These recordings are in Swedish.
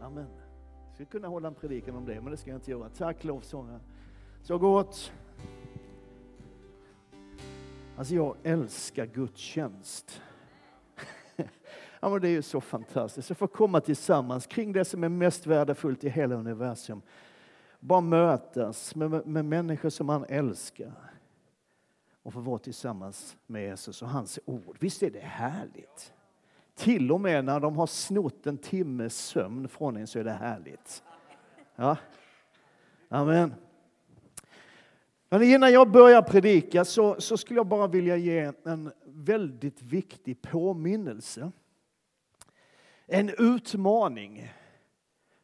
Amen. Jag skulle kunna hålla en predikan om det, men det ska jag inte göra. Tack lovsångare. Så gott. Alltså jag älskar gudstjänst. Ja, men det är ju så fantastiskt att få komma tillsammans kring det som är mest värdefullt i hela universum. Bara mötas med, med människor som man älskar och få vara tillsammans med Jesus och hans ord. Visst är det härligt? Till och med när de har snott en timmes sömn från en så är det härligt. Ja. Amen. Men innan jag börjar predika så, så skulle jag bara vilja ge en väldigt viktig påminnelse. En utmaning.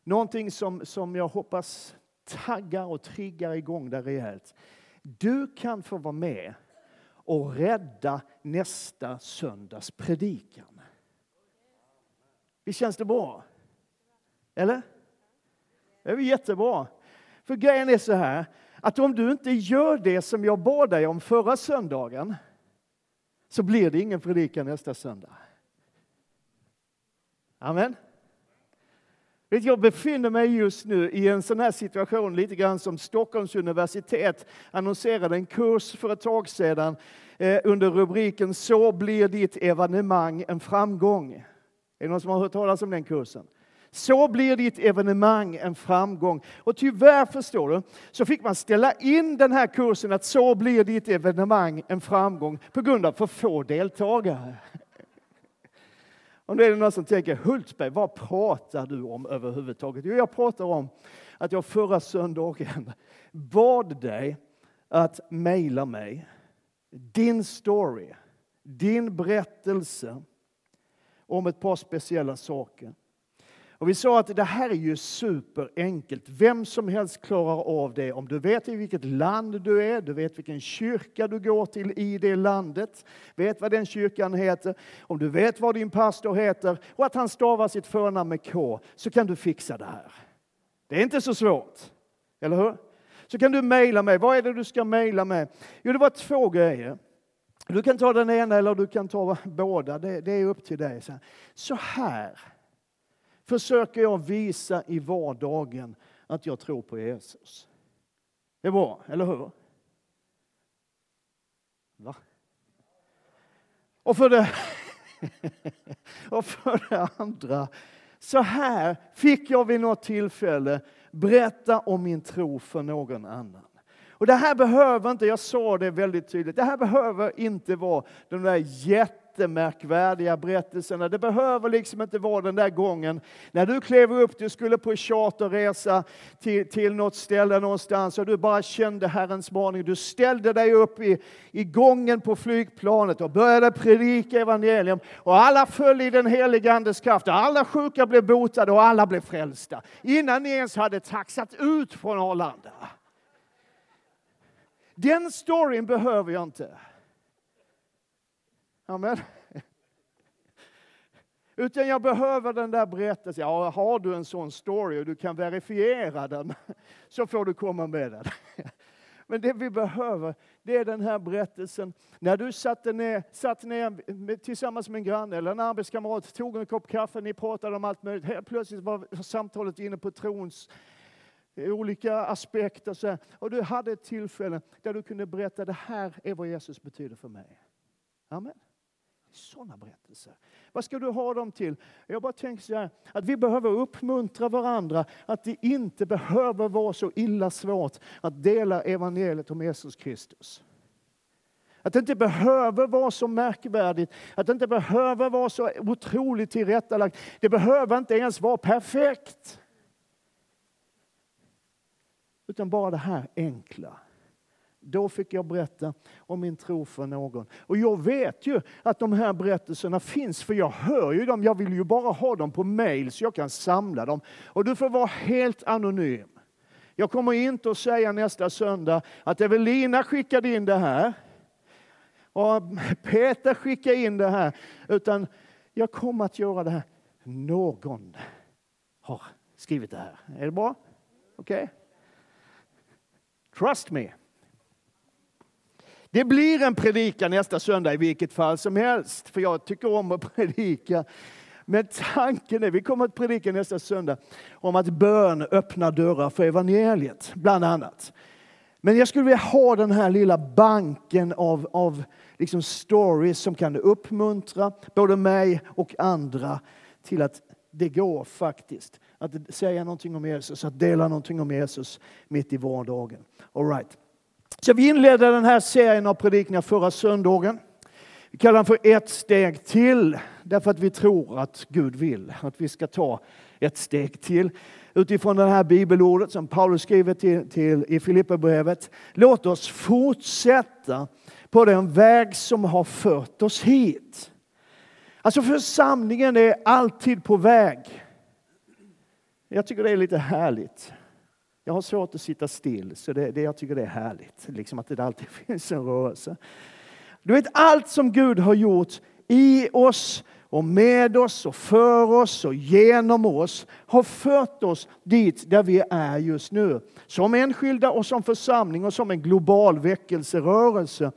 Någonting som, som jag hoppas taggar och triggar igång det rejält. Du kan få vara med och rädda nästa söndags predikan. Visst känns det bra? Eller? Det är jättebra. För grejen är så här, att om du inte gör det som jag bad dig om förra söndagen, så blir det ingen predikan nästa söndag. Amen. Jag befinner mig just nu i en sån här situation, lite grann som Stockholms universitet annonserade en kurs för ett tag sedan eh, under rubriken Så blir ditt evenemang en framgång. Är det någon som har hört talas om den kursen? Så blir ditt evenemang en framgång. Och tyvärr, förstår du, så fick man ställa in den här kursen att så blir ditt evenemang en framgång på grund av för få deltagare. Om det är någon som tänker, Hultsberg, vad pratar du om överhuvudtaget? Jo, jag pratar om att jag förra söndagen bad dig att mejla mig din story, din berättelse om ett par speciella saker. Och vi sa att det här är ju superenkelt. Vem som helst klarar av det. Om du vet i vilket land du är, du vet vilken kyrka du går till i det landet, vet vad den kyrkan heter, om du vet vad din pastor heter och att han stavar sitt förnamn med K, så kan du fixa det här. Det är inte så svårt, eller hur? Så kan du mejla mig. Vad är det du ska mejla med? Jo, det var två grejer. Du kan ta den ena eller du kan ta båda. Det, det är upp till dig. Så här försöker jag visa i vardagen att jag tror på Jesus. Det är bra, eller hur? Va? Och för det, och för det andra, så här fick jag vid något tillfälle berätta om min tro för någon annan. Och det här behöver inte, jag sa det väldigt tydligt, det här behöver inte vara de där jättemärkvärdiga berättelserna. Det behöver liksom inte vara den där gången när du klev upp, du skulle på charterresa till, till något ställe någonstans och du bara kände Herrens varning. Du ställde dig upp i, i gången på flygplanet och började predika evangelium och alla föll i den heliga Andes kraft och alla sjuka blev botade och alla blev frälsta innan ni ens hade taxat ut från Arlanda. Den storyn behöver jag inte. Amen. Utan jag behöver den där berättelsen. Ja, har du en sån story och du kan verifiera den så får du komma med den. Men det vi behöver, det är den här berättelsen. När du satte ner, satt ner tillsammans med en granne eller en arbetskamrat, tog en kopp kaffe, ni pratade om allt möjligt. Helt plötsligt var samtalet inne på trons Eh, olika aspekter. Så Och du hade ett tillfälle där du kunde berätta, det här är vad Jesus betyder för mig. Amen. Sådana berättelser. Vad ska du ha dem till? Jag bara tänker så här, att vi behöver uppmuntra varandra, att det inte behöver vara så illa svårt att dela evangeliet om Jesus Kristus. Att det inte behöver vara så märkvärdigt, att det inte behöver vara så otroligt tillrättalagt. Det behöver inte ens vara perfekt. Utan bara det här enkla. Då fick jag berätta om min tro för någon. Och jag vet ju att de här berättelserna finns, för jag hör ju dem. Jag vill ju bara ha dem på mail så jag kan samla dem. Och du får vara helt anonym. Jag kommer inte att säga nästa söndag att Evelina skickade in det här. Och Peter skickade in det här. Utan jag kommer att göra det här. Någon har skrivit det här. Är det bra? Okej? Okay? Trust me. Det blir en predikan nästa söndag i vilket fall som helst, för jag tycker om att predika. Men tanken är, vi kommer att predika nästa söndag om att bön öppnar dörrar för evangeliet, bland annat. Men jag skulle vilja ha den här lilla banken av, av liksom stories som kan uppmuntra både mig och andra till att det går faktiskt att säga någonting om Jesus, att dela någonting om Jesus mitt i vardagen. All right. Så vi inledde den här serien av predikningar förra söndagen. Vi kallar den för ett steg till, därför att vi tror att Gud vill att vi ska ta ett steg till. Utifrån det här bibelordet som Paulus skriver till, till i Filipperbrevet. Låt oss fortsätta på den väg som har fört oss hit. Alltså församlingen är alltid på väg. Jag tycker det är lite härligt. Jag har svårt att sitta still, så det, det, jag tycker det är härligt. Liksom att det alltid finns en rörelse. Du vet, allt som Gud har gjort i oss och med oss och för oss och genom oss har fört oss dit där vi är just nu. Som enskilda och som församling och som en global väckelserörelse.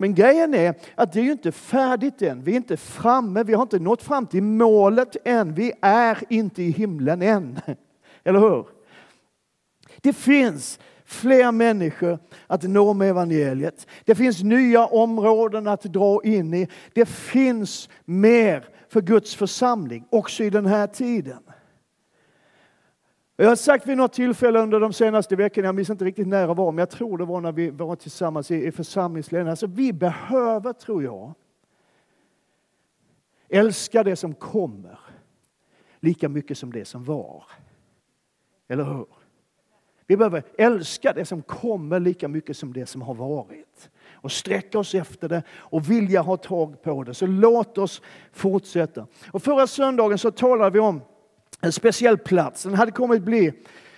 Men grejen är att det är ju inte färdigt än. Vi är inte framme, vi har inte nått fram till målet än. Vi är inte i himlen än. Eller hur? Det finns fler människor att nå med evangeliet. Det finns nya områden att dra in i. Det finns mer för Guds församling, också i den här tiden. Jag har sagt vid något tillfälle under de senaste veckorna, jag minns inte riktigt när det var, men jag tror det var när vi var tillsammans i, i församlingsledningen. Alltså vi behöver, tror jag, älska det som kommer lika mycket som det som var. Eller hur? Vi behöver älska det som kommer lika mycket som det som har varit. Och sträcka oss efter det och vilja ha tag på det. Så låt oss fortsätta. Och förra söndagen så talade vi om en speciell plats. Den hade kommit bli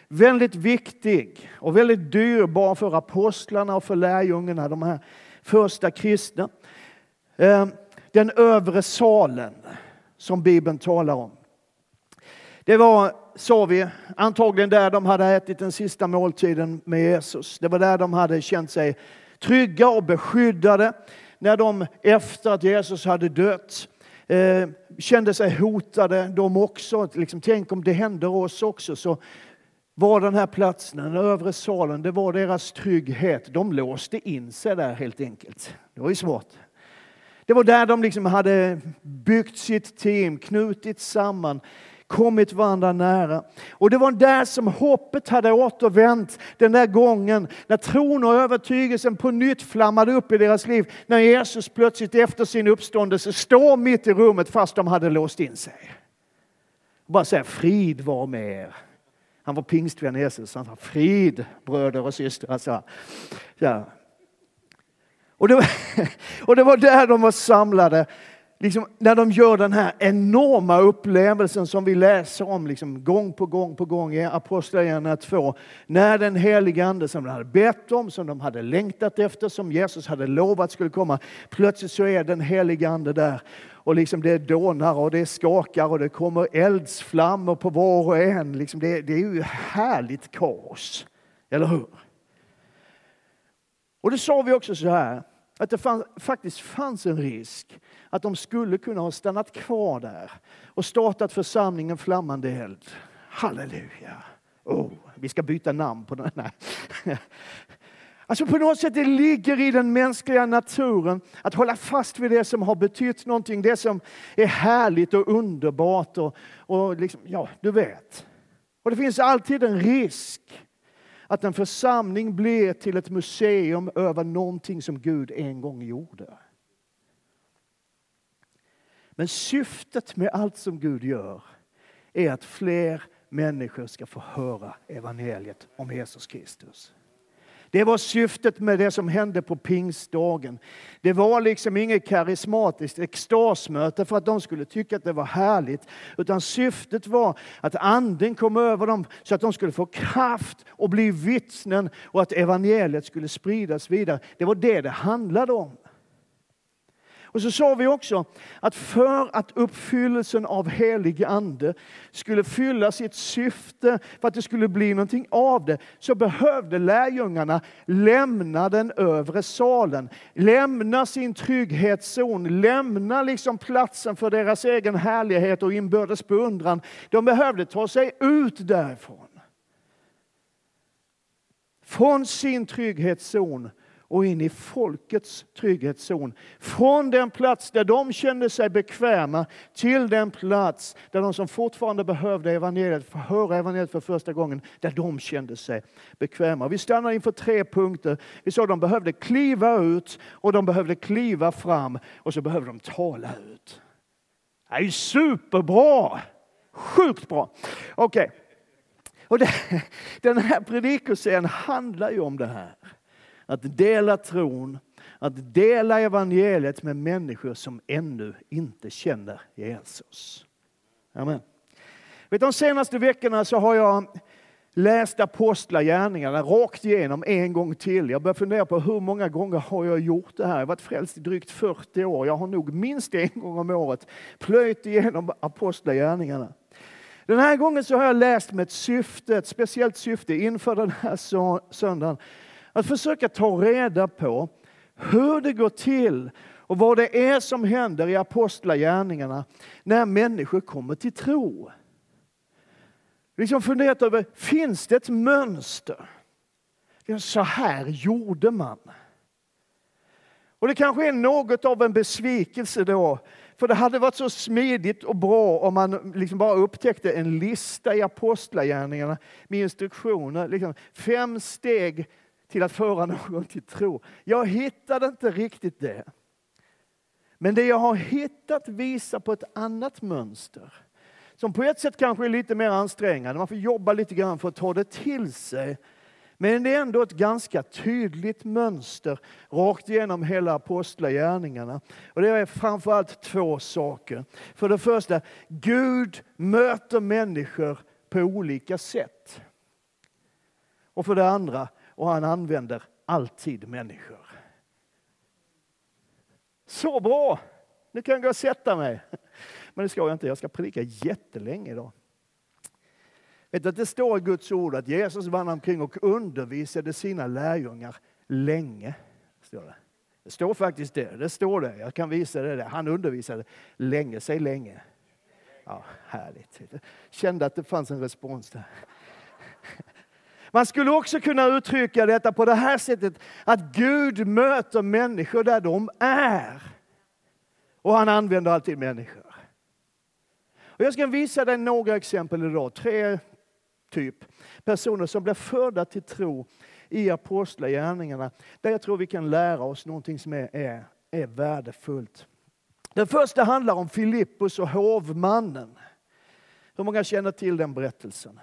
väldigt viktig och väldigt dyrbar för apostlarna och för lärjungarna, de här första kristna. Ehm, den övre salen som Bibeln talar om. Det var, sa vi, antagligen där de hade ätit den sista måltiden med Jesus. Det var där de hade känt sig trygga och beskyddade när de efter att Jesus hade dött eh, kände sig hotade de också. Liksom, tänk om det händer oss också. Så var den här platsen, den övre salen, det var deras trygghet. De låste in sig där helt enkelt. Det var ju svårt. Det var där de liksom hade byggt sitt team, knutit samman kommit varandra nära. Och det var där som hoppet hade återvänt den där gången när tron och övertygelsen på nytt flammade upp i deras liv. När Jesus plötsligt efter sin uppståndelse står mitt i rummet fast de hade låst in sig. Och bara säga frid var med er. Han var pingstvän Jesus. Han sa frid bröder och systrar. Så. Ja. Och, det var, och det var där de var samlade liksom, när de gör den här enorma upplevelsen som vi läser om liksom, gång på gång på gång i Apostlagärningarna 2. När den helige Ande som de hade bett om, som de hade längtat efter, som Jesus hade lovat skulle komma. Plötsligt så är den helige Ande där och liksom det dånar och det skakar och det kommer eldsflammor på var och en. Liksom det, det är ju härligt kaos, eller hur? Och det sa vi också så här, att det fann, faktiskt fanns en risk att de skulle kunna ha stannat kvar där och startat församlingen Flammande eld. Halleluja! Oh, vi ska byta namn på den. Nej. Alltså på något sätt det ligger i den mänskliga naturen att hålla fast vid det som har betytt någonting, det som är härligt och underbart och, och liksom, ja, du vet. Och det finns alltid en risk att en församling blir till ett museum över någonting som Gud en gång gjorde. Men syftet med allt som Gud gör är att fler människor ska få höra evangeliet om Jesus Kristus. Det var syftet med det som hände på pingstdagen. Det var liksom inget karismatiskt extasmöte för att de skulle tycka att det var härligt. Utan syftet var att anden kom över dem så att de skulle få kraft och bli vittnen och att evangeliet skulle spridas vidare. Det var det det handlade om. Och så sa vi också att för att uppfyllelsen av helig ande skulle fylla sitt syfte, för att det skulle bli någonting av det, så behövde lärjungarna lämna den övre salen, lämna sin trygghetszon, lämna liksom platsen för deras egen härlighet och inbördes beundran. De behövde ta sig ut därifrån. Från sin trygghetszon och in i folkets trygghetszon. Från den plats där de kände sig bekväma till den plats där de som fortfarande behövde evangeliet för höra evangeliet för första gången, där de kände sig bekväma. Vi stannar inför tre punkter. Vi sa att de behövde kliva ut och de behövde kliva fram och så behövde de tala ut. Det är ju superbra! Sjukt bra! Okej. Okay. Och det, den här predikoscenen handlar ju om det här. Att dela tron, att dela evangeliet med människor som ännu inte känner Jesus. Amen. Vet, de senaste veckorna så har jag läst Apostlagärningarna rakt igenom en gång till. Jag börjar fundera på hur många gånger har jag gjort det här? Jag har varit frälst i drygt 40 år. Jag har nog minst en gång om året plöjt igenom Apostlagärningarna. Den här gången så har jag läst med ett syfte, ett speciellt syfte inför den här söndagen. Att försöka ta reda på hur det går till och vad det är som händer i apostlagärningarna när människor kommer till tro. Liksom funderat över, finns det ett mönster? Så här gjorde man. Och det kanske är något av en besvikelse då för det hade varit så smidigt och bra om man liksom bara upptäckte en lista i Apostlagärningarna med instruktioner. Liksom fem steg till att föra någon till tro. Jag hittade inte riktigt det. Men det jag har hittat visar på ett annat mönster. Som på ett sätt kanske är lite mer ansträngande. Man får jobba lite grann för att ta det till sig. Men det är ändå ett ganska tydligt mönster rakt igenom hela apostlagärningarna. Och det är framförallt två saker. För det första, Gud möter människor på olika sätt. Och för det andra, och han använder alltid människor. Så bra! Nu kan jag gå och sätta mig. Men det ska jag inte, jag ska predika jättelänge idag. Vet du, det står i Guds ord att Jesus vann omkring och undervisade sina lärjungar länge. Står det. det står faktiskt det. Det står det. Jag kan visa det. Där. Han undervisade länge. Säg länge. Ja, härligt. Kände att det fanns en respons där. Man skulle också kunna uttrycka detta på det här sättet att Gud möter människor där de är. Och han använder alltid människor. Och jag ska visa dig några exempel idag. Tre typ. Personer som blir födda till tro i apostlagärningarna. Där jag tror vi kan lära oss någonting som är, är, är värdefullt. Den första handlar om Filippus och hovmannen. Hur många känner till den berättelsen?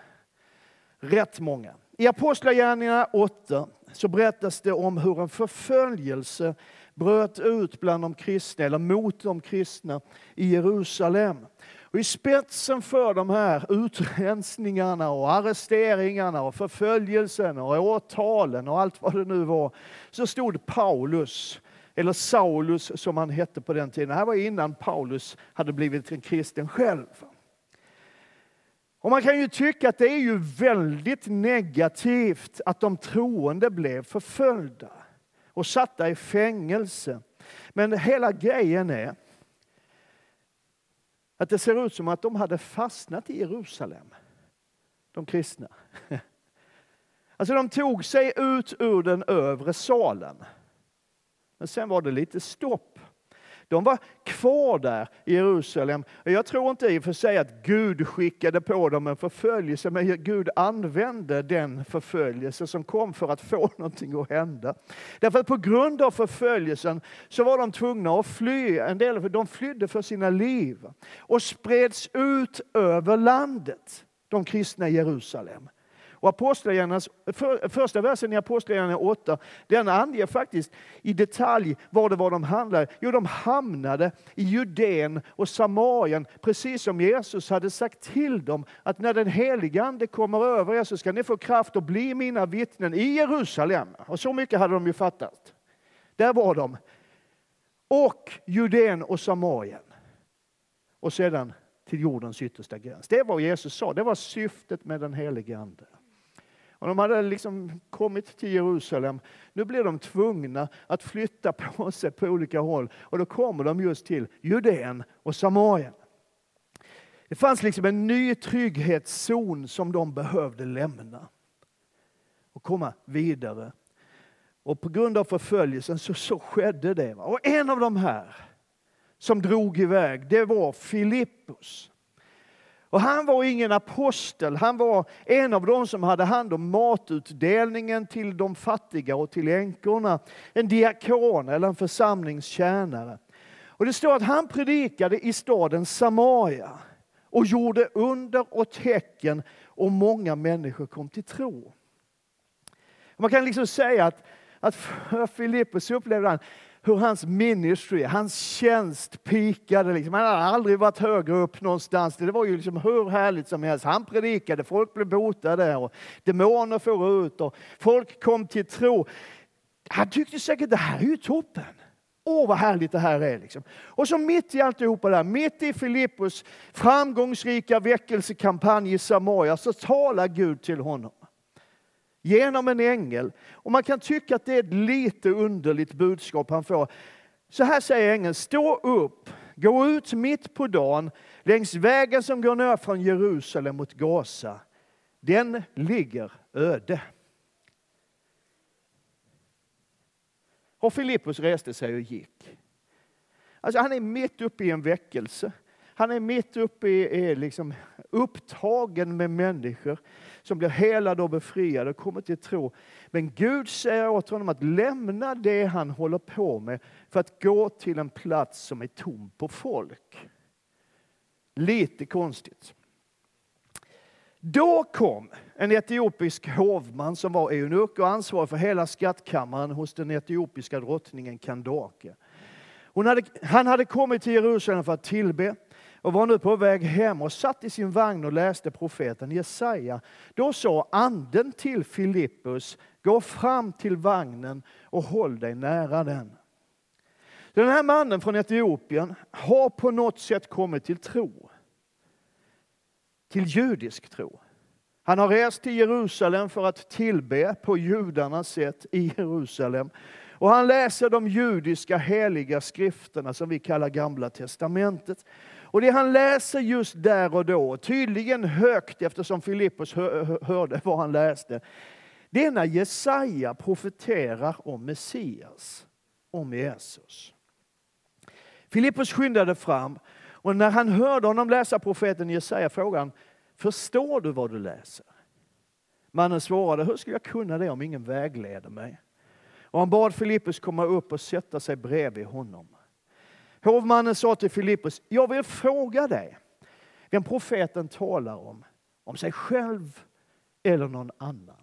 Rätt många. I Apostlagärningarna 8 så berättas det om hur en förföljelse bröt ut bland de kristna, eller mot de kristna i Jerusalem. Och I spetsen för de här utrensningarna och arresteringarna och förföljelsen och åtalen och allt vad det nu var, så stod Paulus, eller Saulus som han hette på den tiden. Det här var innan Paulus hade blivit en kristen själv. Och man kan ju tycka att det är ju väldigt negativt att de troende blev förföljda och satta i fängelse. Men hela grejen är att det ser ut som att de hade fastnat i Jerusalem, de kristna. Alltså de tog sig ut ur den övre salen. Men sen var det lite stopp. De var kvar där i Jerusalem. Jag tror inte i och för sig att Gud skickade på dem en förföljelse, men Gud använde den förföljelse som kom för att få någonting att hända. Därför att på grund av förföljelsen så var de tvungna att fly. En del av de flydde för sina liv och spreds ut över landet, de kristna i Jerusalem. Och för, första versen i Apostlagärningarna 8, den anger faktiskt i detalj vad det var de handlade. Jo, de hamnade i Judeen och Samarien, precis som Jesus hade sagt till dem att när den helige Ande kommer över er så ska ni få kraft att bli mina vittnen i Jerusalem. Och så mycket hade de ju fattat. Där var de. och Judeen och Samarien. Och sedan till jordens yttersta gräns. Det var vad Jesus sa, det var syftet med den helige Ande. Och de hade liksom kommit till Jerusalem. Nu blir de tvungna att flytta på sig på olika håll. Och då kommer de just till Judeen och Samarien. Det fanns liksom en ny trygghetszon som de behövde lämna och komma vidare. Och på grund av förföljelsen så, så skedde det. Och en av de här som drog iväg, det var Filippus. Och han var ingen apostel, han var en av dem som hade hand om matutdelningen till de fattiga och till änkorna. En diakon eller en församlingstjänare. Och det står att han predikade i staden Samaria och gjorde under och tecken och många människor kom till tro. Man kan liksom säga att, att Filippus upplevde han hur hans ministry, hans tjänst pikade. Liksom. Han hade aldrig varit högre upp någonstans. Det var ju liksom hur härligt som helst. Han predikade, folk blev botade och demoner for ut och folk kom till tro. Han tyckte säkert det här är ju toppen. Åh, vad härligt det här är. Liksom. Och så mitt i alltihopa där, mitt i Filippus framgångsrika väckelsekampanj i Samaria, så talar Gud till honom genom en ängel. Och man kan tycka att det är ett lite underligt budskap han får. Så här säger ängeln, stå upp, gå ut mitt på dagen längs vägen som går ner från Jerusalem mot Gaza. Den ligger öde. Och Filippus reste sig och gick. Alltså han är mitt uppe i en väckelse. Han är mitt uppe i, är liksom upptagen med människor som blir helade och befriade och kommer till tro. Men Gud säger åt honom att lämna det han håller på med för att gå till en plats som är tom på folk. Lite konstigt. Då kom en etiopisk hovman som var eunuck och ansvarig för hela skattkammaren hos den etiopiska drottningen Kandake. Hade, han hade kommit till Jerusalem för att tillbe och var nu på väg hem och satt i sin vagn och läste profeten Jesaja. Då sa anden till Filippus, gå fram till vagnen och håll dig nära den. Den här mannen från Etiopien har på något sätt kommit till tro. Till judisk tro. Han har rest till Jerusalem för att tillbe på judarnas sätt i Jerusalem. Och han läser de judiska heliga skrifterna som vi kallar Gamla testamentet. Och det han läser just där och då, tydligen högt eftersom Filippus hörde vad han läste, det är när Jesaja profeterar om Messias, om Jesus. Filippus skyndade fram och när han hörde honom läsa profeten Jesaja frågade han, förstår du vad du läser? Mannen svarade, hur skulle jag kunna det om ingen vägleder mig? Och han bad Filippus komma upp och sätta sig bredvid honom. Hovmannen sa till Filippus, jag vill fråga dig vem profeten talar om, om sig själv eller någon annan.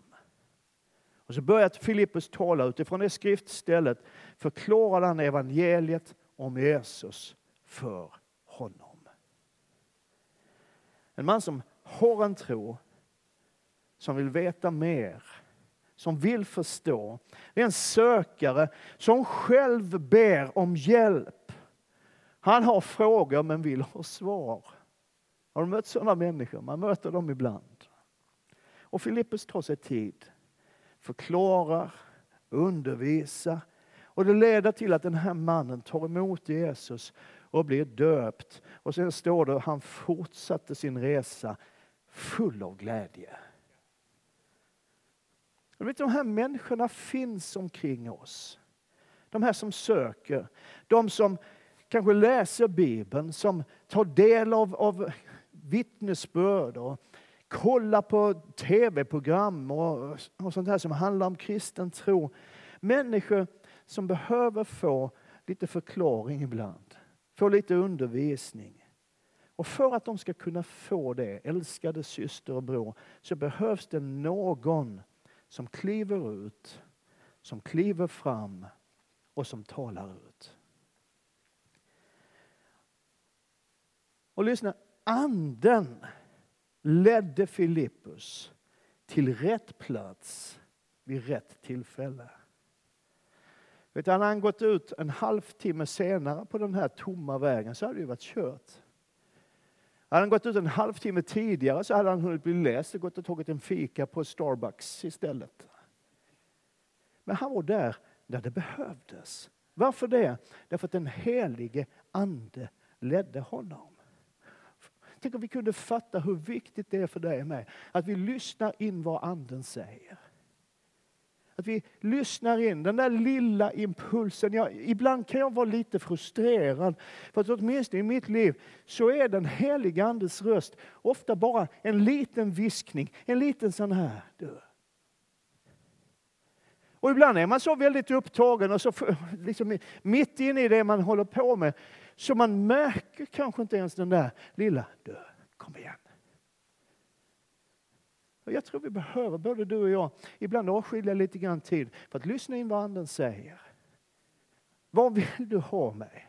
Och så började Filippus tala utifrån det skriftstället, förklarade han evangeliet om Jesus för honom. En man som har en tro, som vill veta mer, som vill förstå. Det är en sökare som själv ber om hjälp han har frågor men vill ha svar. Har du mött sådana människor? Man möter dem ibland. Och Filippus tar sig tid, förklarar, undervisar. Och det leder till att den här mannen tar emot Jesus och blir döpt. Och sen står det att han fortsatte sin resa full av glädje. Och vet, de här människorna finns omkring oss. De här som söker, de som kanske läser Bibeln, som tar del av, av vittnesbörd och kollar på tv-program och, och sånt här som handlar om kristen tro. Människor som behöver få lite förklaring ibland, få lite undervisning. Och för att de ska kunna få det, älskade syster och bror, så behövs det någon som kliver ut, som kliver fram och som talar ut. Och lyssna, anden ledde Filippus till rätt plats vid rätt tillfälle. Vet, hade han gått ut en halvtimme senare på den här tomma vägen så hade det varit kört. Hade han gått ut en halvtimme tidigare så hade han hunnit bli läst och gått och tagit en fika på Starbucks istället. Men han var där där det behövdes. Varför det? Därför att den helige Ande ledde honom. Tänk om vi kunde fatta hur viktigt det är för dig och mig att vi lyssnar in vad Anden säger. Att vi lyssnar in den där lilla impulsen. Jag, ibland kan jag vara lite frustrerad. För att åtminstone i mitt liv så är den heliga Andes röst ofta bara en liten viskning. En liten sån här. Du. Och ibland är man så väldigt upptagen och så liksom mitt inne i det man håller på med så man märker kanske inte ens den där lilla, du, kom igen. Och jag tror vi behöver, både du och jag, ibland avskilja lite grann tid för att lyssna in vad Anden säger. Vad vill du ha mig?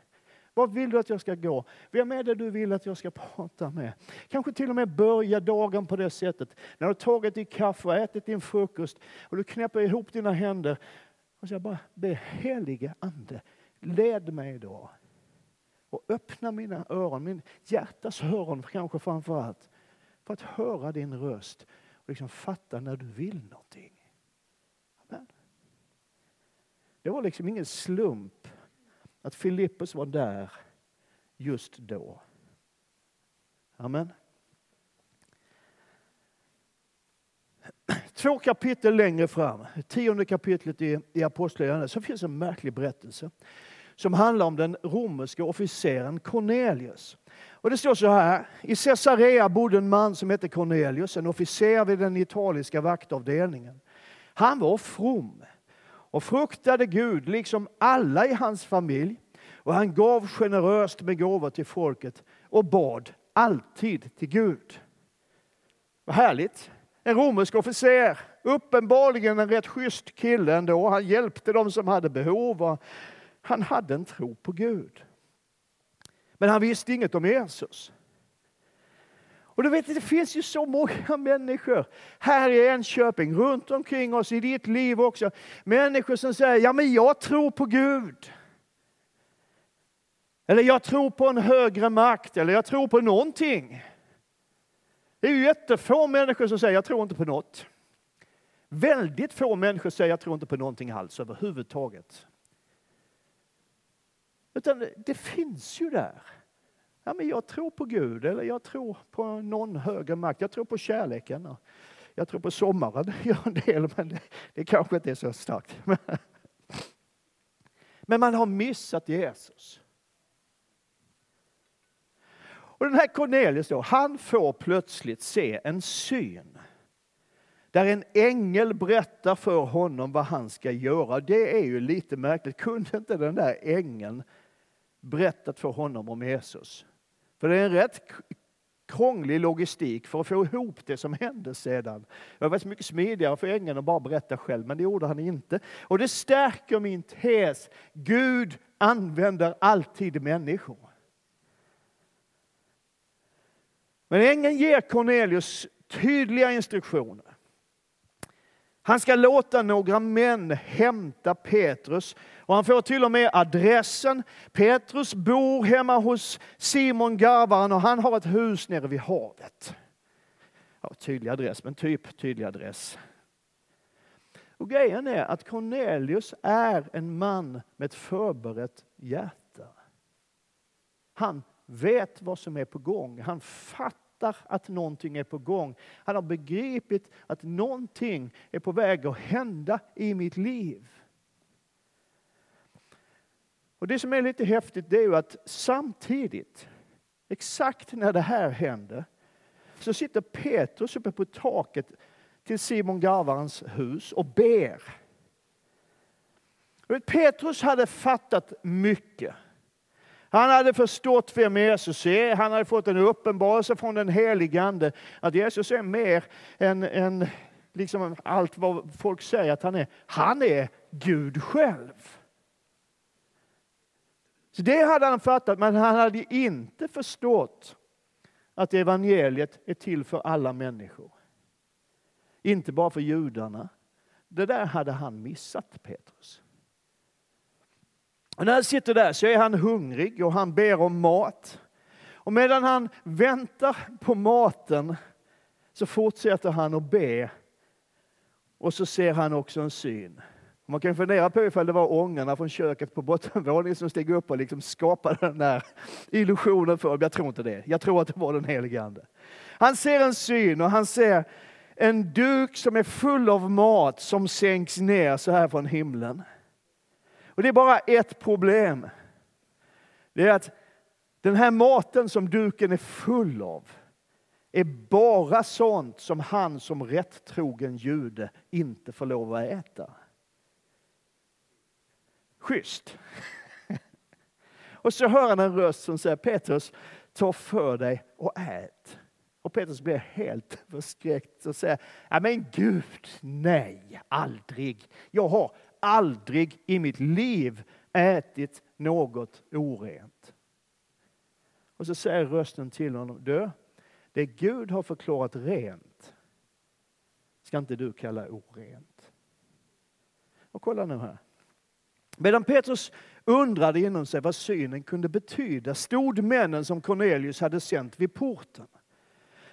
Vad vill du att jag ska gå? Vem är det du vill att jag ska prata med? Kanske till och med börja dagen på det sättet. När du har tagit din kaffe och ätit din frukost och du knäpper ihop dina händer. Och säger jag bara be helige Ande, led mig idag. Och öppna mina öron, min hjärtas öron kanske framför allt. För att höra din röst och liksom fatta när du vill någonting. Amen. Det var liksom ingen slump att Filippus var där just då. Amen. Två kapitel längre fram, tionde kapitlet i, i Apostlagärningarna, så finns en märklig berättelse som handlar om den romerske officeren Cornelius. Och det står så här, i Caesarea bodde en man som hette Cornelius, en officer vid den italiska vaktavdelningen. Han var from och fruktade Gud, liksom alla i hans familj. Och han gav generöst med gåvor till folket och bad alltid till Gud. Vad härligt! En romersk officer, uppenbarligen en rätt schysst kille ändå. Han hjälpte dem som hade behov och han hade en tro på Gud. Men han visste inget om Jesus. Och du vet, det finns ju så många människor här i Enköping, runt omkring oss, i ditt liv också. Människor som säger, ja men jag tror på Gud. Eller jag tror på en högre makt, eller jag tror på någonting. Det är ju jättefå människor som säger, jag tror inte på något. Väldigt få människor säger, jag tror inte på någonting alls överhuvudtaget. Utan det finns ju där. Ja, men jag tror på Gud, eller jag tror på någon högre makt. Jag tror på kärleken. Jag tror på sommaren, gör en del, men det, det kanske inte är så starkt. Men man har missat Jesus. Och den här Cornelius då, han får plötsligt se en syn. Där en ängel berättar för honom vad han ska göra. Det är ju lite märkligt. Kunde inte den där ängeln berättat för honom om Jesus. För det är en rätt krånglig logistik för att få ihop det som hände sedan. Det var mycket smidigare för ängeln att bara berätta själv, men det gjorde han inte. Och det stärker min tes. Gud använder alltid människor. Men ängeln ger Cornelius tydliga instruktioner. Han ska låta några män hämta Petrus och han får till och med adressen. Petrus bor hemma hos Simon garvaren och han har ett hus nere vid havet. Ja, tydlig adress, men typ tydlig adress. Och grejen är att Cornelius är en man med ett förberett hjärta. Han vet vad som är på gång. Han fattar fattar att någonting är på gång. Han har begripit att någonting är på väg att hända i mitt liv. Och Det som är lite häftigt det är ju att samtidigt, exakt när det här händer, så sitter Petrus uppe på taket till Simon Garvarens hus och ber. Petrus hade fattat mycket. Han hade förstått vem Jesus är. Han hade fått en uppenbarelse från den helige Ande att Jesus är mer än, än liksom allt vad folk säger att han är. Han är Gud själv. Så Det hade han fattat, men han hade inte förstått att evangeliet är till för alla människor. Inte bara för judarna. Det där hade han missat, Petrus. Och när han sitter där så är han hungrig och han ber om mat. Och medan han väntar på maten så fortsätter han att be. Och så ser han också en syn. Man kan fundera på ifall det var ångorna från köket på bottenvåningen som steg upp och liksom skapade den där illusionen för Jag tror inte det. Jag tror att det var den helige Ande. Han ser en syn och han ser en duk som är full av mat som sänks ner så här från himlen. Och det är bara ett problem. Det är att den här maten som duken är full av är bara sånt som han som rättrogen jude inte får lov att äta. Schysst. Och så hör han en röst som säger Petrus, ta för dig och ät. Och Petrus blir helt förskräckt och säger, ja men Gud, nej, aldrig. Jag har aldrig i mitt liv ätit något orent. Och så säger rösten till honom, du, det Gud har förklarat rent ska inte du kalla orent. Och kolla nu här. Medan Petrus undrade inom sig vad synen kunde betyda stod männen som Cornelius hade sänt vid porten.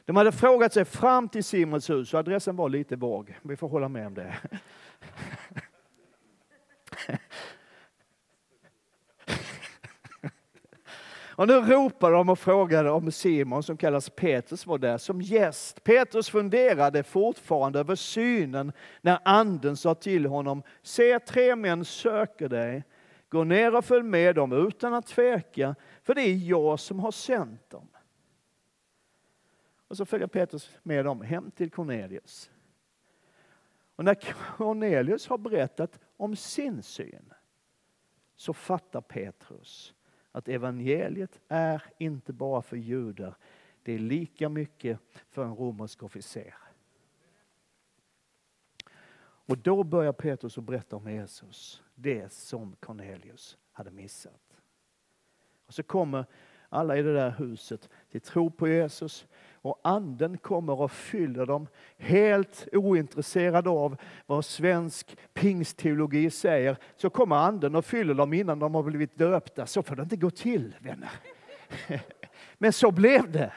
De hade frågat sig fram till Simons hus och adressen var lite vag. Vi får hålla med om det. Och nu ropar de och frågade om Simon, som kallas Petrus, var där som gäst. Petrus funderade fortfarande över synen när anden sa till honom, se tre män söker dig. Gå ner och följ med dem utan att tveka, för det är jag som har sänt dem. Och så följer Petrus med dem hem till Cornelius. Och när Cornelius har berättat om sin syn så fattar Petrus att evangeliet är inte bara för judar, det är lika mycket för en romersk officer. Och då börjar Petrus att berätta om Jesus, det som Cornelius hade missat. Och så kommer alla i det där huset till tro på Jesus och anden kommer och fyller dem helt ointresserade av vad svensk pingstteologi säger. Så kommer anden och fyller dem innan de har blivit döpta. Så får det inte gå till vänner. Men så blev det.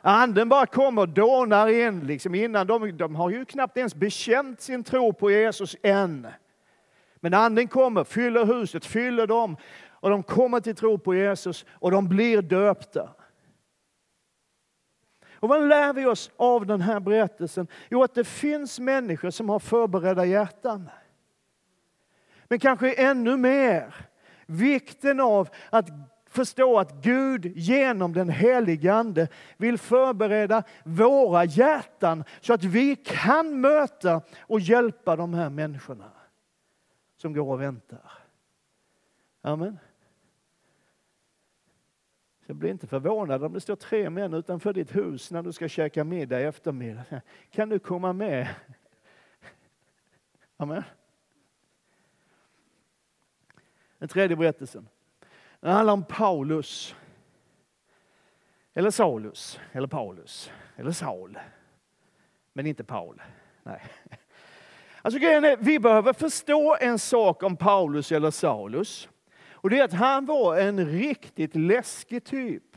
Anden bara kommer och dånar in liksom innan. De, de har ju knappt ens bekänt sin tro på Jesus än. Men anden kommer, fyller huset, fyller dem och de kommer till tro på Jesus och de blir döpta. Och vad lär vi oss av den här berättelsen? Jo, att det finns människor som har förberedda hjärtan. Men kanske ännu mer vikten av att förstå att Gud genom den helige Ande vill förbereda våra hjärtan så att vi kan möta och hjälpa de här människorna som går och väntar. Amen. Så bli inte förvånad om det står tre män utanför ditt hus när du ska käka middag i eftermiddag. Kan du komma med? Amen. Den tredje berättelsen. Den handlar om Paulus. Eller Saulus, eller Paulus, eller Saul. Men inte Paul. Nej. Alltså grejen är, vi behöver förstå en sak om Paulus eller Saulus. Och det är att han var en riktigt läskig typ.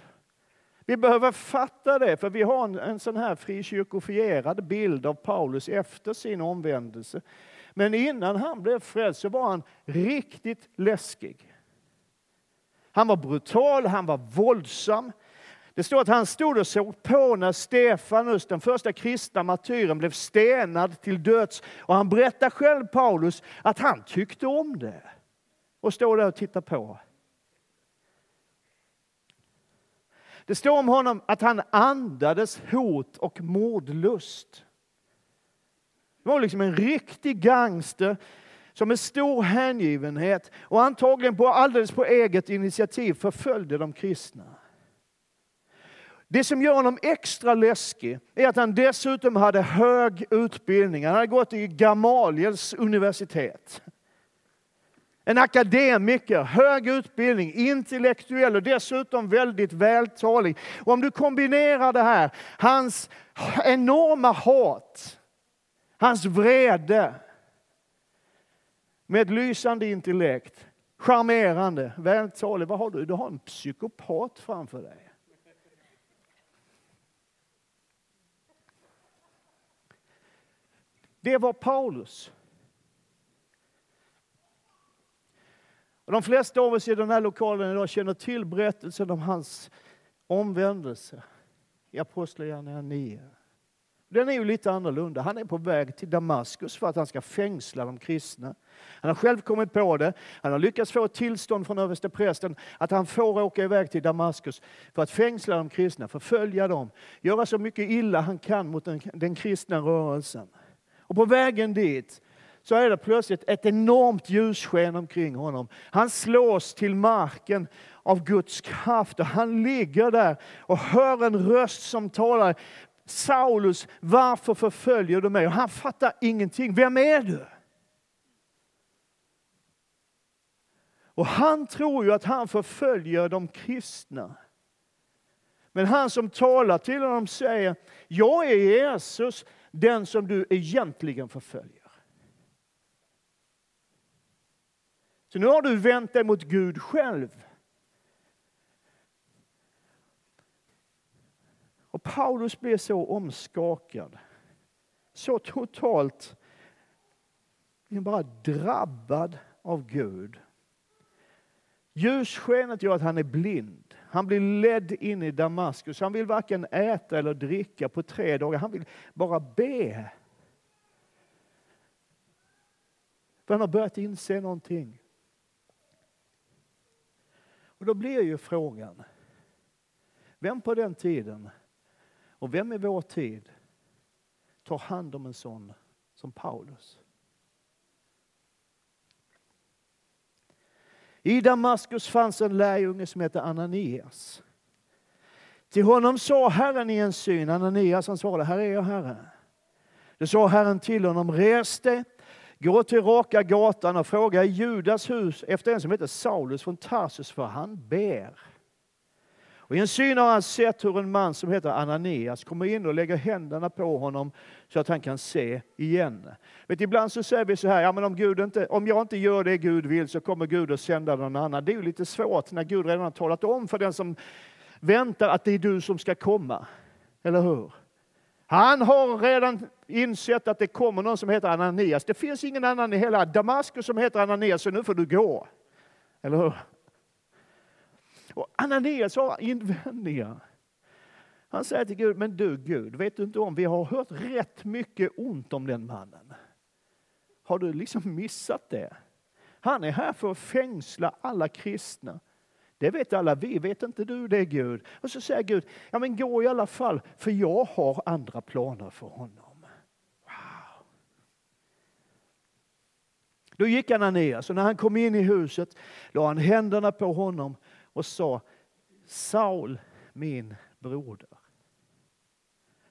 Vi behöver fatta det, för vi har en, en sån här frikyrkofierad bild av Paulus efter sin omvändelse. Men innan han blev frälst så var han riktigt läskig. Han var brutal, han var våldsam. Det står att han stod och såg på när Stefanus, den första kristna martyren, blev stenad till döds. Och han berättar själv, Paulus, att han tyckte om det och står där och tittar på. Det står om honom att han andades hot och mordlust. Det var liksom en riktig gangster som med stor hängivenhet och antagligen på alldeles på eget initiativ förföljde de kristna. Det som gör honom extra läskig är att han dessutom hade hög utbildning. Han hade gått i Gamaliels universitet. En akademiker, hög utbildning, intellektuell och dessutom väldigt vältalig. Och om du kombinerar det här, hans enorma hat, hans vrede med ett lysande intellekt, charmerande, vältalig. Vad har du? Du har en psykopat framför dig. Det var Paulus. Och de flesta av oss i den här lokalen idag känner till berättelsen om hans omvändelse i Apostlagärningarna 9. Den är ju lite annorlunda. Han är på väg till Damaskus för att han ska fängsla de kristna. Han har själv kommit på det. Han har lyckats få ett tillstånd från översteprästen att han får åka iväg till Damaskus för att fängsla de kristna, förfölja dem, göra så mycket illa han kan mot den, den kristna rörelsen. Och på vägen dit så är det plötsligt ett enormt ljussken omkring honom. Han slås till marken av Guds kraft och han ligger där och hör en röst som talar Saulus, varför förföljer du mig? Och han fattar ingenting. Vem är du? Och han tror ju att han förföljer de kristna. Men han som talar till honom säger, jag är Jesus, den som du egentligen förföljer. Så nu har du vänt dig mot Gud själv. Och Paulus blev så omskakad, så totalt liksom bara drabbad av Gud. Ljusskenet gör att han är blind. Han blir ledd in i Damaskus. Han vill varken äta eller dricka på tre dagar. Han vill bara be. För han har börjat inse någonting. Och då blir ju frågan, vem på den tiden och vem i vår tid tar hand om en sån som Paulus? I Damaskus fanns en lärjunge som hette Ananias. Till honom sa Herren i en syn, Ananias han svarade, här är jag Herre. Det sa Herren till honom, res dig, gå till raka gatan och fråga i Judas hus efter en som heter Saulus från Tarsus, för han ber. Och I en syn har han sett hur en man som heter Ananias kommer in och lägger händerna på honom så att han kan se igen. Vet, ibland så säger vi så här, ja, men om, Gud inte, om jag inte gör det Gud vill så kommer Gud att sända någon annan. Det är ju lite svårt när Gud redan har talat om för den som väntar att det är du som ska komma. Eller hur? Han har redan insett att det kommer någon som heter Ananias. Det finns ingen annan i hela Damaskus som heter Ananias, så nu får du gå. Eller hur? Och Ananias har invändningar. Han säger till Gud, men du Gud, vet du inte om, vi har hört rätt mycket ont om den mannen. Har du liksom missat det? Han är här för att fängsla alla kristna. Det vet alla vi, vet inte du det Gud? Och så säger Gud, ja men gå i alla fall, för jag har andra planer för honom. Då gick Ananias och när han kom in i huset la han händerna på honom och sa Saul, min broder.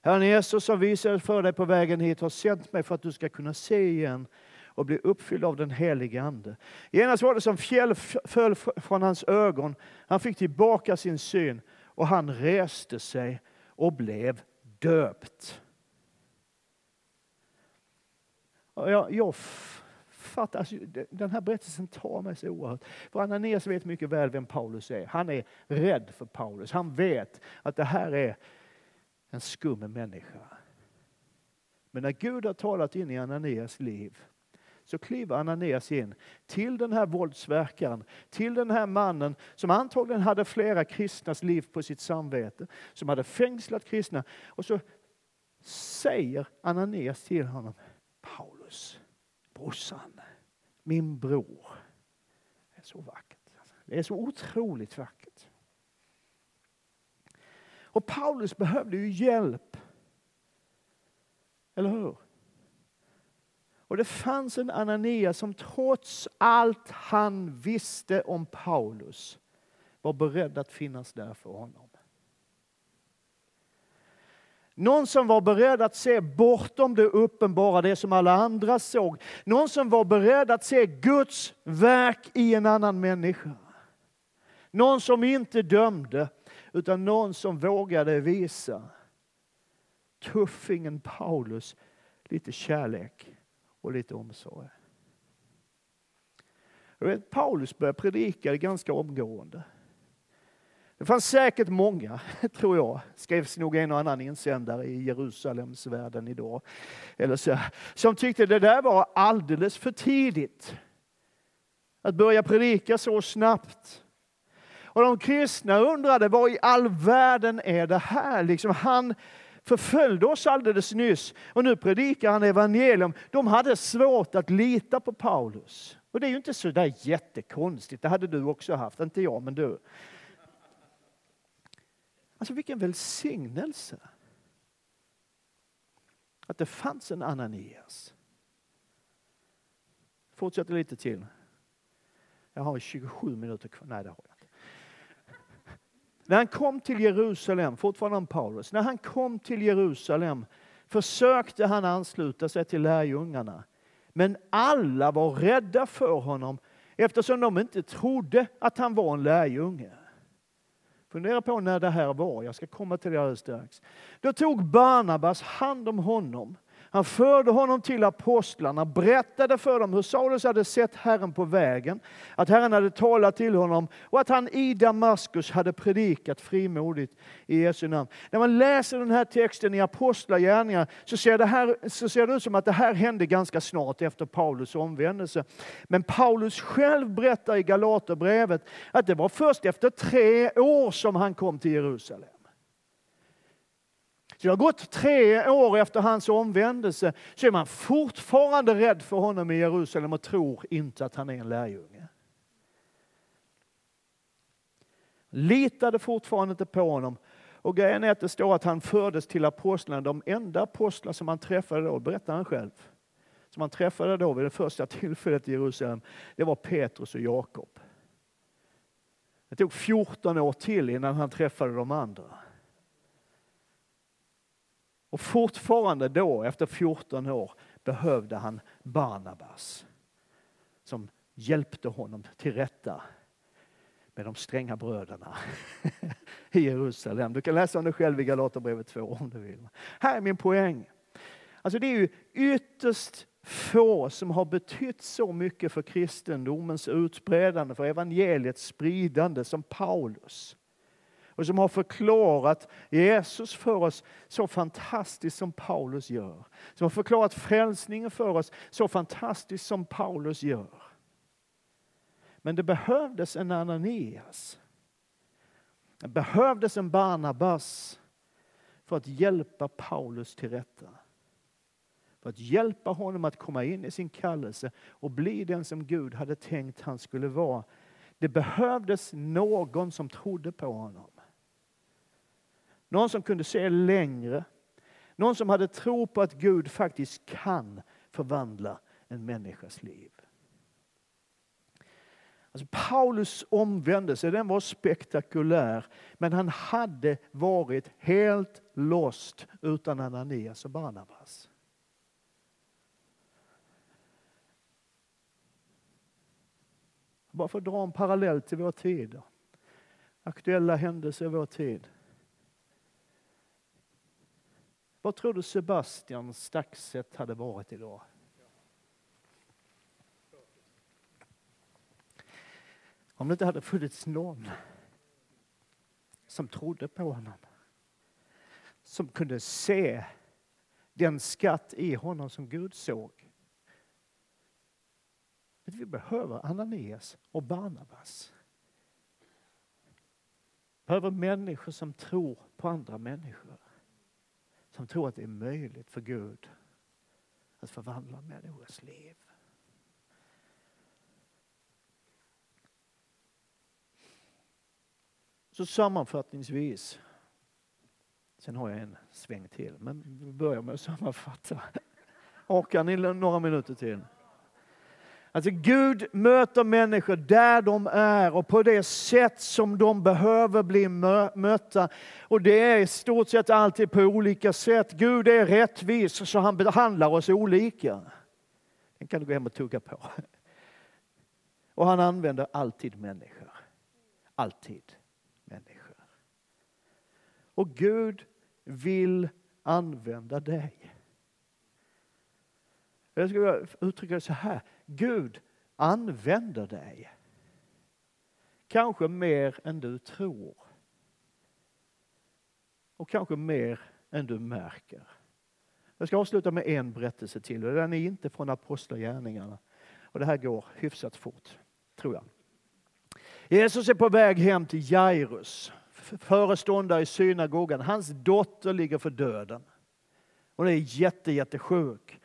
Herren Jesus som visade för dig på vägen hit har sänt mig för att du ska kunna se igen och bli uppfylld av den helige Ande. Genast var det som fjäll föll från hans ögon. Han fick tillbaka sin syn och han reste sig och blev döpt. Jag, jag fattar, alltså, den här berättelsen tar mig så oerhört. För Ananias vet mycket väl vem Paulus är. Han är rädd för Paulus. Han vet att det här är en skum människa. Men när Gud har talat in i Ananias liv så kliver Ananias in till den här våldsverkaren, till den här mannen som antagligen hade flera kristnas liv på sitt samvete, som hade fängslat kristna. Och så säger Ananias till honom, Paulus, brorsan, min bror. Det är så vackert. Det är så otroligt vackert. Och Paulus behövde ju hjälp. Eller hur? Och det fanns en Ananias som trots allt han visste om Paulus var beredd att finnas där för honom. Någon som var beredd att se bortom det uppenbara, det som alla andra såg. Någon som var beredd att se Guds verk i en annan människa. Någon som inte dömde, utan någon som vågade visa tuffingen Paulus lite kärlek och lite omsorg. Jag vet, Paulus började predika ganska omgående. Det fanns säkert många, tror jag, skrevs nog en och annan insändare i Jerusalemsvärlden idag, eller så, som tyckte det där var alldeles för tidigt. Att börja predika så snabbt. Och de kristna undrade, vad i all världen är det här? Liksom han förföljde oss alldeles nyss och nu predikar han evangelium. De hade svårt att lita på Paulus. Och det är ju inte så där jättekonstigt, det hade du också haft, inte jag men du. Alltså vilken välsignelse! Att det fanns en Ananias. Fortsätter lite till. Jag har 27 minuter kvar. Nej, det har jag inte. När han kom till Jerusalem, fortfarande om Paulus, när han kom till Jerusalem försökte han ansluta sig till lärjungarna. Men alla var rädda för honom eftersom de inte trodde att han var en lärjunge. Fundera på när det här var, jag ska komma till det alldeles strax. Då tog Barnabas hand om honom han förde honom till apostlarna, berättade för dem hur Saulus hade sett Herren på vägen, att Herren hade talat till honom och att han i Damaskus hade predikat frimodigt i Jesu namn. När man läser den här texten i Apostlagärningarna så ser, det här, så ser det ut som att det här hände ganska snart efter Paulus omvändelse. Men Paulus själv berättar i Galaterbrevet att det var först efter tre år som han kom till Jerusalem. Så det har gått tre år efter hans omvändelse så är man fortfarande rädd för honom i Jerusalem och tror inte att han är en lärjunge. Litade fortfarande inte på honom. Och grejen är att det står att han fördes till apostlarna, de enda apostlar som han träffade då, berättar han själv. Som han träffade då vid det första tillfället i Jerusalem, det var Petrus och Jakob. Det tog 14 år till innan han träffade de andra. Och fortfarande då, efter 14 år, behövde han Barnabas som hjälpte honom till rätta med de stränga bröderna i Jerusalem. Du kan läsa om det själv i Galaterbrevet 2 om du vill. Här är min poäng. Alltså det är ju ytterst få som har betytt så mycket för kristendomens utbredande, för evangeliets spridande som Paulus och som har förklarat Jesus för oss så fantastiskt som Paulus gör. Som har förklarat frälsningen för oss så fantastiskt som Paulus gör. Men det behövdes en Ananias. Det behövdes en Barnabas för att hjälpa Paulus till rätta. För att hjälpa honom att komma in i sin kallelse och bli den som Gud hade tänkt han skulle vara. Det behövdes någon som trodde på honom. Någon som kunde se längre. Någon som hade tro på att Gud faktiskt kan förvandla en människas liv. Alltså Paulus omvändelse den var spektakulär, men han hade varit helt lost utan Ananias och Barnabas. Bara för att dra en parallell till vår tid. Aktuella händelser i vår tid. Vad tror du Sebastian Staxet hade varit idag? Om det inte hade funnits någon som trodde på honom. Som kunde se den skatt i honom som Gud såg. Vi behöver Ananias och Barnabas. Vi behöver människor som tror på andra människor som tror att det är möjligt för Gud att förvandla människors liv. Så sammanfattningsvis, sen har jag en sväng till, men vi börjar med att sammanfatta. Orkar ni några minuter till? Alltså Gud möter människor där de är och på det sätt som de behöver bli mötta. Och det är i stort sett alltid på olika sätt. Gud är rättvis så han behandlar oss olika. Den kan du gå hem och tugga på. Och han använder alltid människor. Alltid människor. Och Gud vill använda dig. Jag skulle uttrycka det så här. Gud använder dig. Kanske mer än du tror. Och kanske mer än du märker. Jag ska avsluta med en berättelse till och den är inte från Apostlagärningarna. Och det här går hyfsat fort, tror jag. Jesus är på väg hem till Jairus, föreståndare i synagogan. Hans dotter ligger för döden. Hon är jätte, jättesjuk.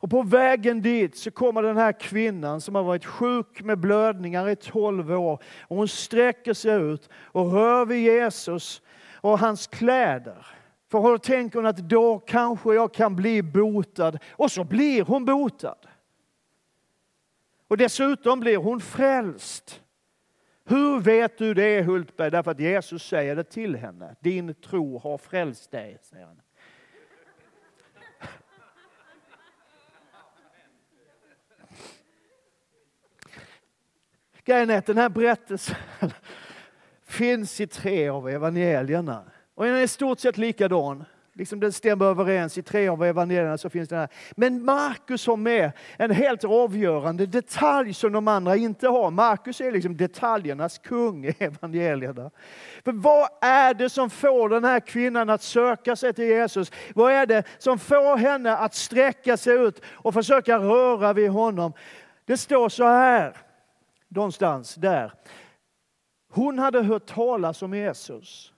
Och på vägen dit så kommer den här kvinnan som har varit sjuk med blödningar i 12 år. Och hon sträcker sig ut och rör vid Jesus och hans kläder. För då tänker hon att då kanske jag kan bli botad. Och så blir hon botad. Och dessutom blir hon frälst. Hur vet du det Hultberg? Därför att Jesus säger det till henne. Din tro har frälst dig, säger han. Grejen är att den här berättelsen finns i tre av evangelierna. Och den är i stort sett likadan. Liksom den stämmer överens i tre av evangelierna. så finns den här. Men Markus har med en helt avgörande detalj som de andra inte har. Markus är liksom detaljernas kung i evangelierna. För vad är det som får den här kvinnan att söka sig till Jesus? Vad är det som får henne att sträcka sig ut och försöka röra vid honom? Det står så här, någonstans där. Hon hade hört talas om Jesus.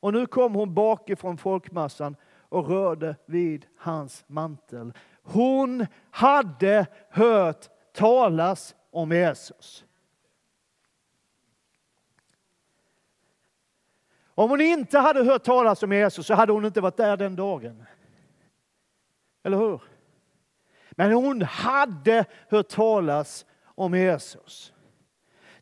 Och nu kom hon bakifrån folkmassan och rörde vid hans mantel. Hon hade hört talas om Jesus. Om hon inte hade hört talas om Jesus så hade hon inte varit där den dagen. Eller hur? Men hon hade hört talas om Jesus.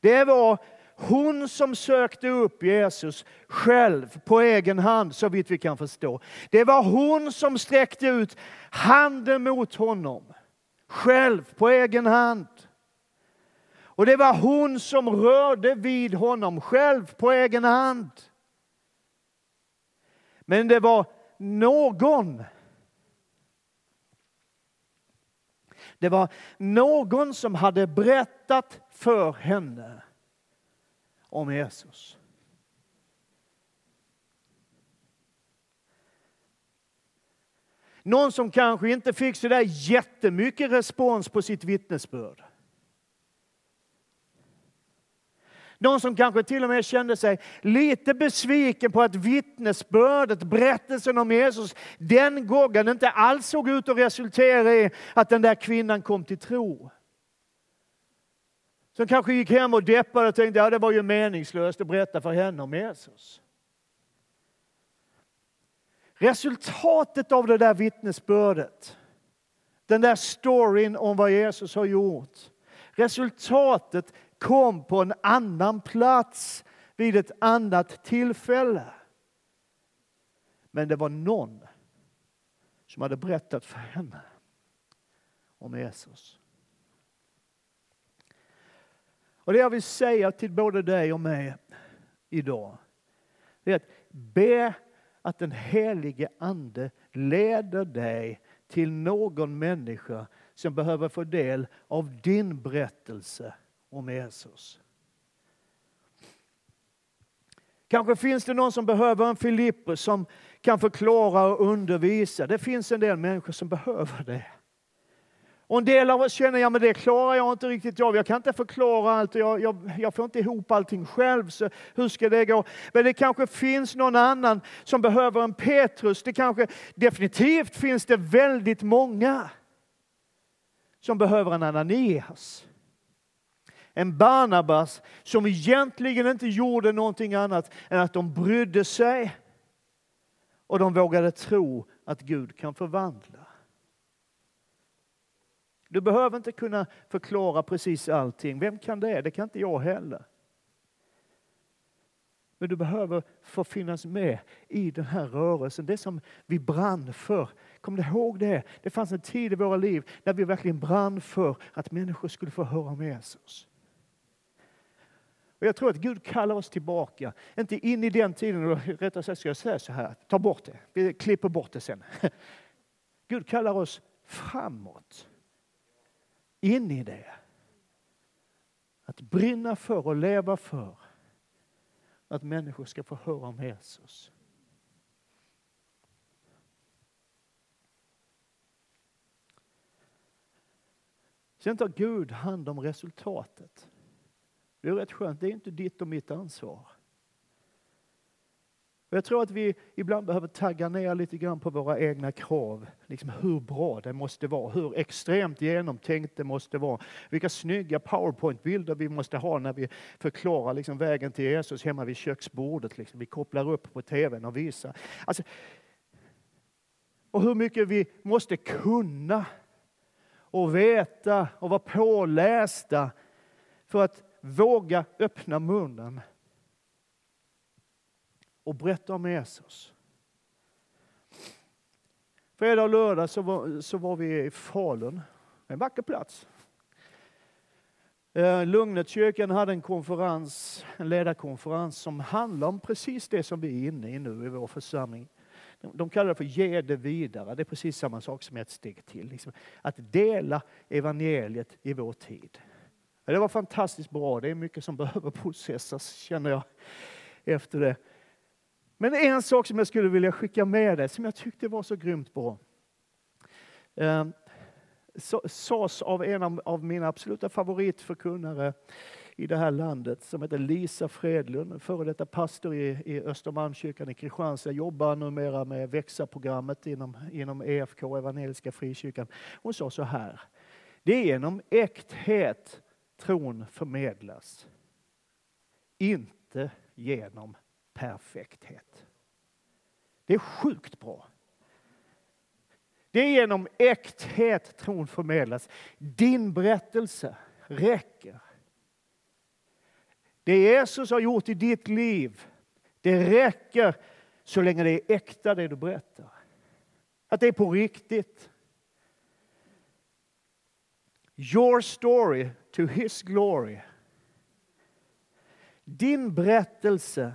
Det var hon som sökte upp Jesus själv på egen hand, så vitt vi kan förstå. Det var hon som sträckte ut handen mot honom själv på egen hand. Och det var hon som rörde vid honom själv på egen hand. Men det var någon Det var någon som hade berättat för henne om Jesus. Någon som kanske inte fick så där jättemycket respons på sitt vittnesbörd. Någon som kanske till och med kände sig lite besviken på att vittnesbördet, berättelsen om Jesus, den gången inte alls såg ut att resultera i att den där kvinnan kom till tro. Som kanske gick hem och deppade och tänkte att ja, det var ju meningslöst att berätta för henne om Jesus. Resultatet av det där vittnesbördet, den där storyn om vad Jesus har gjort. Resultatet kom på en annan plats vid ett annat tillfälle. Men det var någon som hade berättat för henne om Jesus. Och det jag vill säga till både dig och mig idag, det är att be att den helige Ande leder dig till någon människa som behöver få del av din berättelse om Jesus. Kanske finns det någon som behöver en Filippus som kan förklara och undervisa. Det finns en del människor som behöver det. Och en del av oss känner, ja men det klarar jag inte riktigt av. Jag kan inte förklara allt och jag, jag, jag, får inte ihop allting själv. Så hur ska det gå? Men det kanske finns någon annan som behöver en Petrus. Det kanske, definitivt finns det väldigt många som behöver en Ananias. En Barnabas som egentligen inte gjorde någonting annat än att de brydde sig och de vågade tro att Gud kan förvandla. Du behöver inte kunna förklara precis allting. Vem kan det? Det kan inte jag heller. Men du behöver få finnas med i den här rörelsen, det som vi brann för. Kom du ihåg det? Det fanns en tid i våra liv när vi verkligen brann för att människor skulle få höra om Jesus. Och jag tror att Gud kallar oss tillbaka, inte in i den tiden, rättare sagt ska jag säga så här, ta bort det, vi klipper bort det sen. Gud kallar oss framåt in i det. Att brinna för och leva för att människor ska få höra om Jesus. Sen tar Gud hand om resultatet. Det är rätt skönt, det är inte ditt och mitt ansvar. Och jag tror att vi ibland behöver tagga ner lite grann på våra egna krav. Liksom hur bra det måste vara, hur extremt genomtänkt det måste vara. Vilka snygga powerpoint-bilder vi måste ha när vi förklarar liksom vägen till Jesus hemma vid köksbordet. Liksom. Vi kopplar upp på tvn och visar. Alltså, och hur mycket vi måste kunna och veta och vara pålästa för att våga öppna munnen och berätta om Jesus. Fredag och lördag så var, så var vi i Falun, en vacker plats. Eh, Lugnetkyrkan hade en konferens, en ledarkonferens som handlar om precis det som vi är inne i nu i vår församling. De kallar det för ge det vidare. Det är precis samma sak som ett steg till. Liksom. Att dela evangeliet i vår tid. Det var fantastiskt bra. Det är mycket som behöver processas känner jag efter det. Men en sak som jag skulle vilja skicka med dig, som jag tyckte var så grymt bra. Eh, sades av en av mina absoluta favoritförkunnare i det här landet som heter Lisa Fredlund, före detta pastor i, i Östermalmskyrkan i Kristianstad, jobbar numera med Växa-programmet inom, inom EFK, Evangeliska Frikyrkan. Hon sa så här, det är genom äkthet tron förmedlas, inte genom perfekthet. Det är sjukt bra. Det är genom äkthet tron förmedlas. Din berättelse räcker. Det Jesus har gjort i ditt liv, det räcker så länge det är äkta det du berättar. Att det är på riktigt. Your story to his glory. Din berättelse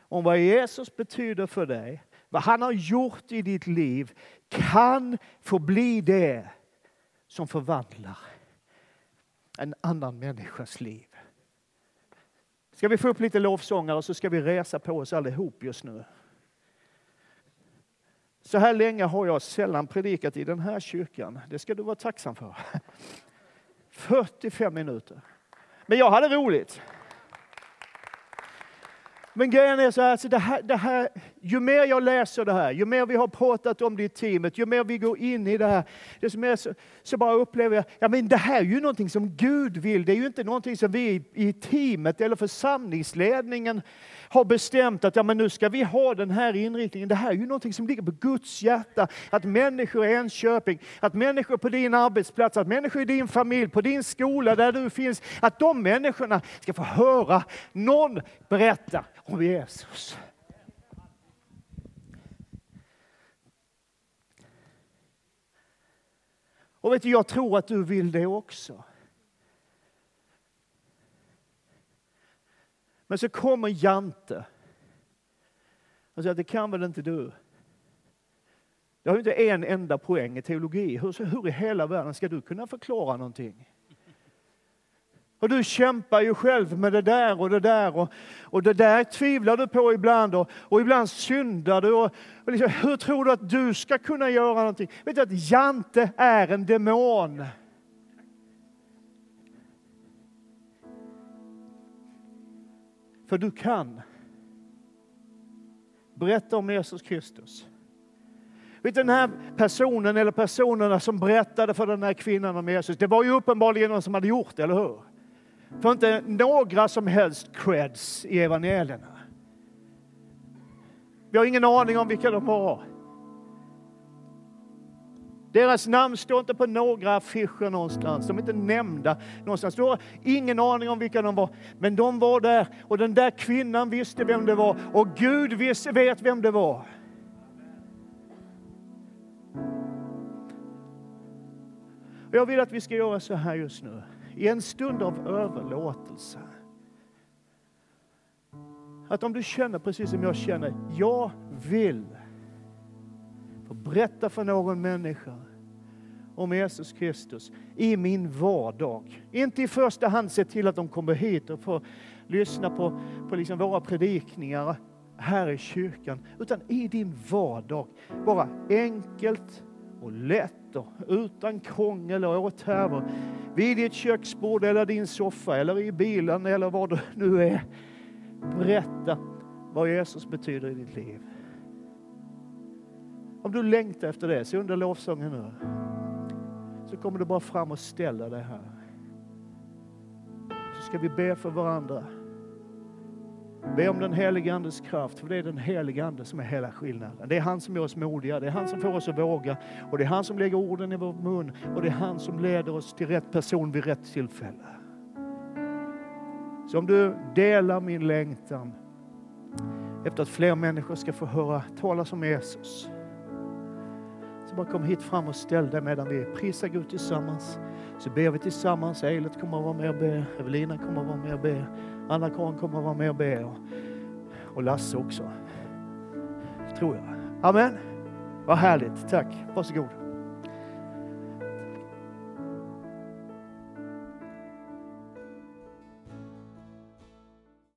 om vad Jesus betyder för dig, vad han har gjort i ditt liv, kan få bli det som förvandlar en annan människas liv. Ska vi få upp lite lovsångare så ska vi resa på oss allihop just nu. Så här länge har jag sällan predikat i den här kyrkan. Det ska du vara tacksam för. 45 minuter. Men jag hade roligt. Men grejen är så här, så det här, det här, ju mer jag läser det här, ju mer vi har pratat om det i teamet, ju mer vi går in i det här, desto mer så, så bara upplever jag, ja men det här är ju någonting som Gud vill. Det är ju inte någonting som vi i, i teamet eller församlingsledningen har bestämt att ja, men nu ska vi ha den här inriktningen. Det här är ju någonting som ligger på Guds hjärta. Att människor i Enköping, att människor på din arbetsplats, att människor i din familj, på din skola där du finns, att de människorna ska få höra någon berätta om Jesus. Och vet du, jag tror att du vill det också. Men så kommer Jante och säger att det kan väl inte du? Du har ju inte en enda poäng i teologi. Hur, hur i hela världen ska du kunna förklara någonting? Och du kämpar ju själv med det där och det där och, och det där tvivlar du på ibland och, och ibland syndar du. Och, och liksom, hur tror du att du ska kunna göra någonting? Vet du att Jante är en demon? För du kan berätta om Jesus Kristus. Vet den här personen eller personerna som berättade för den här kvinnan om Jesus, det var ju uppenbarligen någon som hade gjort det, eller hur? För inte några som helst creds i evangelierna. Vi har ingen aning om vilka de var. Deras namn står inte på några affischer någonstans. De är inte nämnda någonstans. Du har ingen aning om vilka de var. Men de var där och den där kvinnan visste vem det var och Gud visste, vet vem det var. Jag vill att vi ska göra så här just nu. I en stund av överlåtelse. Att om du känner precis som jag känner, jag vill och berätta för någon människa om Jesus Kristus i min vardag. Inte i första hand se till att de kommer hit och får lyssna på, på liksom våra predikningar här i kyrkan, utan i din vardag. Bara enkelt och lätt och utan krångel och åthävor. Vid ditt köksbord eller din soffa eller i bilen eller var du nu är. Berätta vad Jesus betyder i ditt liv. Om du längtar efter det, så under lovsången nu, så kommer du bara fram och ställa dig här. Så ska vi be för varandra. Be om den helige Andes kraft, för det är den helige Ande som är hela skillnaden. Det är han som gör oss modiga, det är han som får oss att våga och det är han som lägger orden i vår mun och det är han som leder oss till rätt person vid rätt tillfälle. Så om du delar min längtan efter att fler människor ska få höra talas om Jesus, så bara kom hit fram och ställ dig medan vi prisar Gud tillsammans. Så ber vi tillsammans. Eilert kommer att vara med och be. Evelina kommer att vara med och be. Anna-Karin kommer att vara med och be. Och Lasse också. Tror jag. Amen. Vad härligt. Tack. Varsågod.